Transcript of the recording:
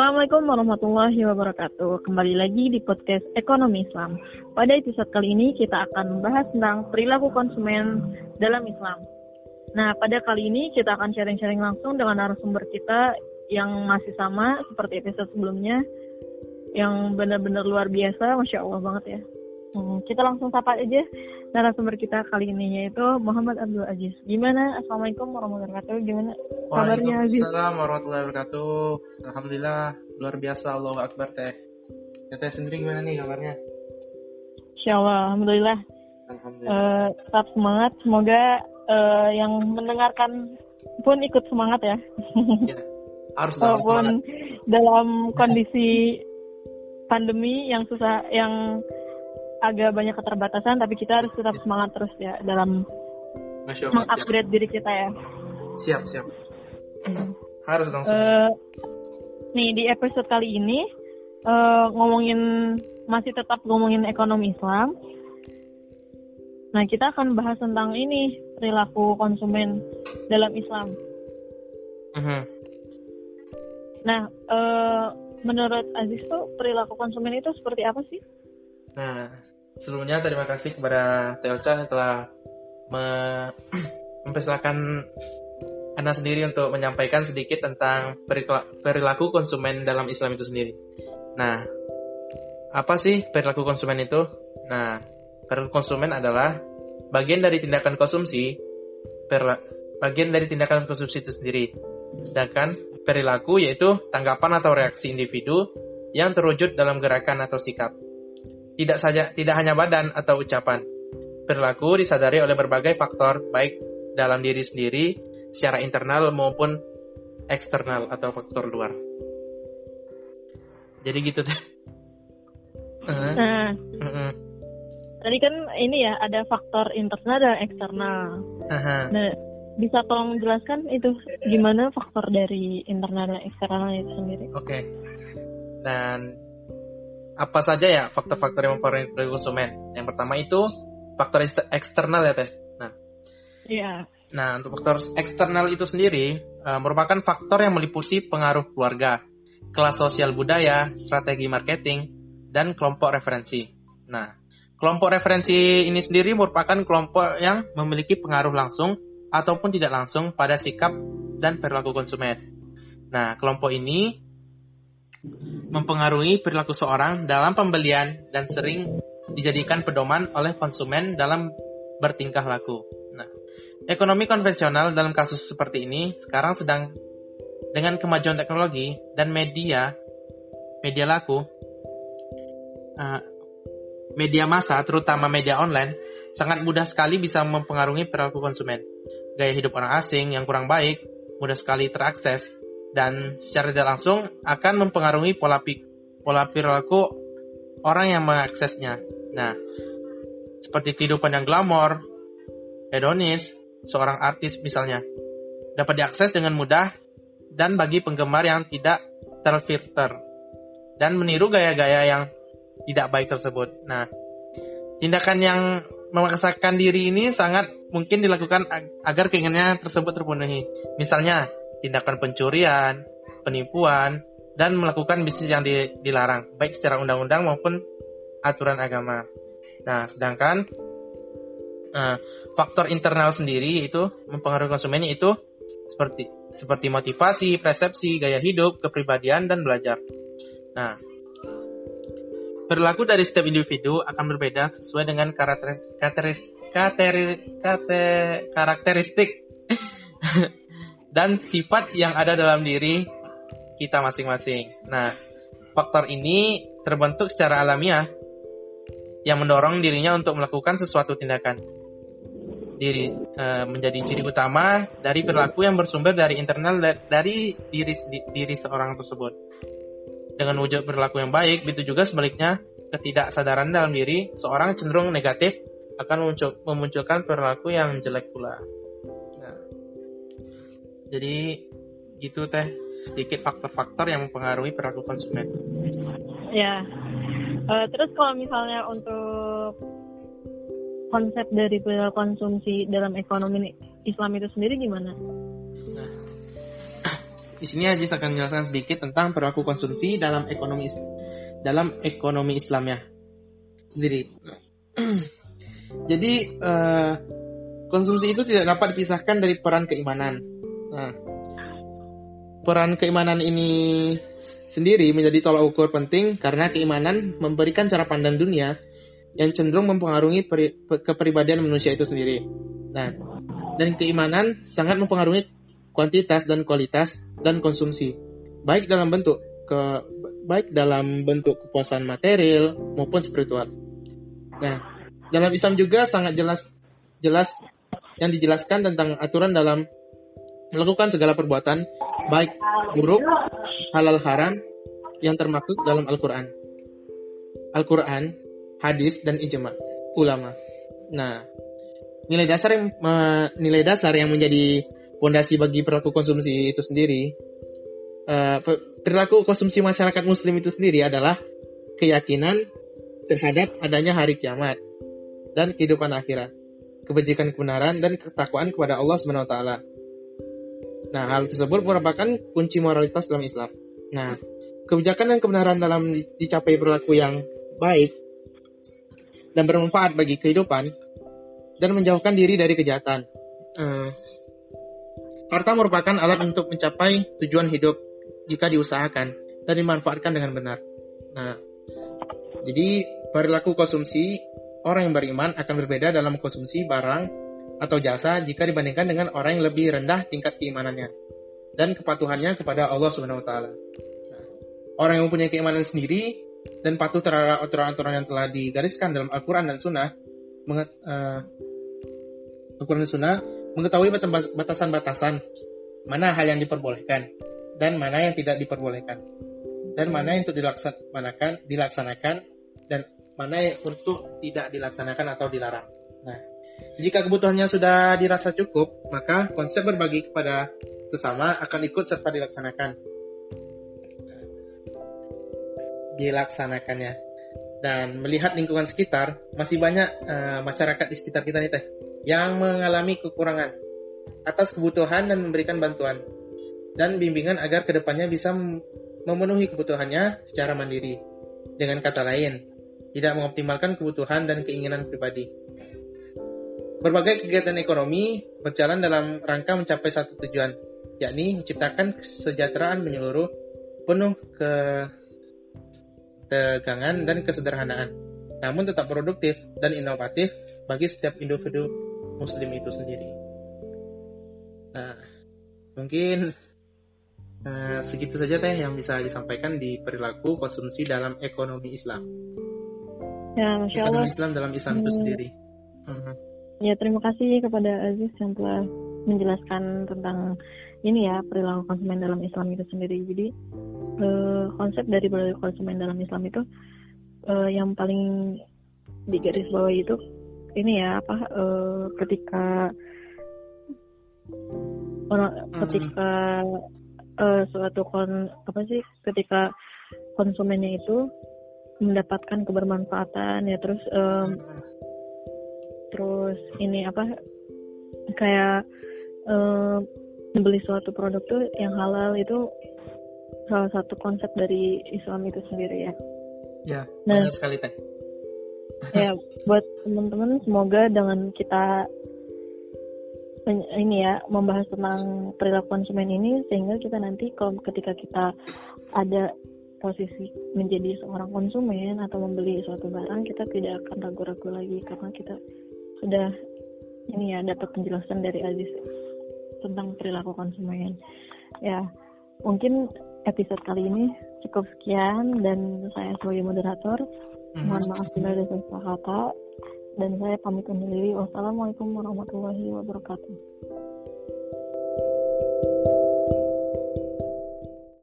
Assalamualaikum warahmatullahi wabarakatuh. Kembali lagi di podcast Ekonomi Islam. Pada episode kali ini kita akan membahas tentang perilaku konsumen dalam Islam. Nah, pada kali ini kita akan sharing-sharing langsung dengan narasumber kita yang masih sama seperti episode sebelumnya, yang benar-benar luar biasa, masya Allah banget ya. Hmm, kita langsung sapa aja narasumber kita kali ini yaitu Muhammad Abdul Aziz. Gimana? Assalamualaikum warahmatullahi wabarakatuh. Gimana kabarnya Aziz? Waalaikumsalam warahmatullahi wabarakatuh. Alhamdulillah luar biasa Allah Akbar teh. Ya, teh sendiri gimana nih kabarnya? Insya Allah, Alhamdulillah. Alhamdulillah. Uh, tetap semangat. Semoga uh, yang mendengarkan pun ikut semangat ya. ya harus dalam Walaupun dalam kondisi pandemi yang susah, yang agak banyak keterbatasan tapi kita harus tetap semangat terus ya dalam mengupgrade diri kita ya. Siap siap. Hmm. Harus langsung. Uh, nih di episode kali ini uh, ngomongin masih tetap ngomongin ekonomi Islam. Nah kita akan bahas tentang ini perilaku konsumen dalam Islam. Uh -huh. Nah uh, menurut Aziz tuh perilaku konsumen itu seperti apa sih? Nah sebelumnya terima kasih kepada Telca yang telah me mempersilahkan Anda sendiri untuk menyampaikan sedikit tentang perilaku konsumen dalam Islam itu sendiri. Nah, apa sih perilaku konsumen itu? Nah, perilaku konsumen adalah bagian dari tindakan konsumsi, bagian dari tindakan konsumsi itu sendiri. Sedangkan perilaku yaitu tanggapan atau reaksi individu yang terwujud dalam gerakan atau sikap. Tidak saja tidak hanya badan atau ucapan. Perilaku disadari oleh berbagai faktor baik dalam diri sendiri secara internal maupun eksternal atau faktor luar. Jadi gitu deh. Uh, nah, uh -uh. Tadi kan ini ya ada faktor internal dan eksternal. Uh -huh. Nah, bisa tolong jelaskan itu gimana faktor dari internal dan eksternal itu sendiri? Oke. Okay. Dan apa saja ya faktor-faktor yang mempengaruhi konsumen? Yang pertama itu faktor eksternal ya teh. Nah, iya. Nah untuk faktor eksternal itu sendiri uh, merupakan faktor yang meliputi pengaruh keluarga, kelas sosial budaya, strategi marketing, dan kelompok referensi. Nah, kelompok referensi ini sendiri merupakan kelompok yang memiliki pengaruh langsung ataupun tidak langsung pada sikap dan perilaku konsumen. Nah, kelompok ini mempengaruhi perilaku seorang dalam pembelian dan sering dijadikan pedoman oleh konsumen dalam bertingkah laku. Nah, ekonomi konvensional dalam kasus seperti ini sekarang sedang dengan kemajuan teknologi dan media media laku uh, media massa terutama media online sangat mudah sekali bisa mempengaruhi perilaku konsumen. Gaya hidup orang asing yang kurang baik mudah sekali terakses dan secara tidak langsung akan mempengaruhi pola, pola perilaku orang yang mengaksesnya. Nah, seperti kehidupan yang glamor, hedonis, seorang artis misalnya, dapat diakses dengan mudah dan bagi penggemar yang tidak terfilter dan meniru gaya-gaya yang tidak baik tersebut. Nah, tindakan yang memaksakan diri ini sangat mungkin dilakukan agar keinginannya tersebut terpenuhi. Misalnya, tindakan pencurian, penipuan, dan melakukan bisnis yang dilarang, baik secara undang-undang maupun aturan agama. Nah, sedangkan uh, faktor internal sendiri itu mempengaruhi konsumen itu seperti seperti motivasi, persepsi, gaya hidup, kepribadian, dan belajar. Nah, perilaku dari setiap individu akan berbeda sesuai dengan karakteristik, karakteristik, karakteristik dan sifat yang ada dalam diri kita masing-masing. Nah, faktor ini terbentuk secara alamiah yang mendorong dirinya untuk melakukan sesuatu tindakan. Diri e, menjadi ciri utama dari perilaku yang bersumber dari internal dari diri diri seorang tersebut. Dengan wujud perilaku yang baik, begitu juga sebaliknya ketidaksadaran dalam diri seorang cenderung negatif akan memunculkan perilaku yang jelek pula. Jadi gitu teh sedikit faktor-faktor yang mempengaruhi perilaku konsumen. Ya. Uh, terus kalau misalnya untuk konsep dari perilaku konsumsi dalam ekonomi Islam itu sendiri gimana? Nah, di sini Ajis akan menjelaskan sedikit tentang perilaku konsumsi dalam ekonomi dalam ekonomi Islamnya sendiri. Jadi uh, konsumsi itu tidak dapat dipisahkan dari peran keimanan. Nah, peran keimanan ini sendiri menjadi tolak ukur penting karena keimanan memberikan cara pandang dunia yang cenderung mempengaruhi peri, kepribadian manusia itu sendiri. Nah, dan keimanan sangat mempengaruhi kuantitas dan kualitas dan konsumsi, baik dalam bentuk ke baik dalam bentuk kepuasan material maupun spiritual. Nah, dalam Islam juga sangat jelas jelas yang dijelaskan tentang aturan dalam melakukan segala perbuatan baik buruk, halal haram yang termaktub dalam Al-Qur'an. Al-Qur'an hadis dan ijma ulama. Nah, nilai dasar yang nilai dasar yang menjadi fondasi bagi perilaku konsumsi itu sendiri uh, perilaku konsumsi masyarakat muslim itu sendiri adalah keyakinan terhadap adanya hari kiamat dan kehidupan akhirat, kebajikan kebenaran dan ketakwaan kepada Allah Subhanahu wa taala. Nah, hal tersebut merupakan kunci moralitas dalam Islam. Nah, kebijakan dan kebenaran dalam dicapai perilaku yang baik dan bermanfaat bagi kehidupan dan menjauhkan diri dari kejahatan. Uh, harta merupakan alat untuk mencapai tujuan hidup jika diusahakan dan dimanfaatkan dengan benar. Nah, jadi perilaku konsumsi orang yang beriman akan berbeda dalam konsumsi barang atau jasa jika dibandingkan dengan orang yang lebih rendah tingkat keimanannya dan kepatuhannya kepada Allah Subhanahu wa taala. Nah, orang yang mempunyai keimanan sendiri dan patuh terhadap aturan-aturan yang telah digariskan dalam Al-Quran dan Sunnah, uh, Al-Quran dan Sunnah mengetahui batasan-batasan mana hal yang diperbolehkan dan mana yang tidak diperbolehkan dan mana yang untuk dilaksanakan, dilaksanakan dan mana yang untuk tidak dilaksanakan atau dilarang. Nah, jika kebutuhannya sudah dirasa cukup, maka konsep berbagi kepada sesama akan ikut serta dilaksanakan dilaksanakannya. Dan melihat lingkungan sekitar, masih banyak uh, masyarakat di sekitar kita nih teh yang mengalami kekurangan atas kebutuhan dan memberikan bantuan dan bimbingan agar ke depannya bisa memenuhi kebutuhannya secara mandiri. Dengan kata lain, tidak mengoptimalkan kebutuhan dan keinginan pribadi. Berbagai kegiatan ekonomi berjalan dalam rangka mencapai satu tujuan, yakni menciptakan kesejahteraan menyeluruh penuh ke ketegangan dan kesederhanaan, namun tetap produktif dan inovatif bagi setiap individu muslim itu sendiri. Nah, mungkin uh, segitu saja teh yang bisa disampaikan di perilaku konsumsi dalam ekonomi Islam. Ya, Masya Allah. Ekonomi Islam dalam Islam hmm. itu sendiri. Uh-huh. Ya, terima kasih kepada Aziz yang telah menjelaskan tentang ini ya perilaku konsumen dalam Islam itu sendiri. Jadi uh, konsep dari berbagai konsumen dalam Islam itu uh, yang paling digaris bawah itu ini ya apa uh, ketika orang hmm. ketika uh, suatu kon apa sih ketika konsumennya itu mendapatkan kebermanfaatan ya terus um, terus ini apa kayak um, membeli suatu produk tuh yang halal itu salah satu konsep dari Islam itu sendiri ya. Ya, nah, sekali teh. ya, buat teman-teman semoga dengan kita ini ya membahas tentang perilaku konsumen ini sehingga kita nanti kalau ketika kita ada posisi menjadi seorang konsumen atau membeli suatu barang kita tidak akan ragu-ragu lagi karena kita sudah ini ya dapat penjelasan dari Aziz tentang perilaku konsumen. Ya mungkin episode kali ini cukup sekian dan saya sebagai moderator mm-hmm. mohon maaf bila ada salah kata. Dan saya pamit undur diri. Wassalamualaikum warahmatullahi wabarakatuh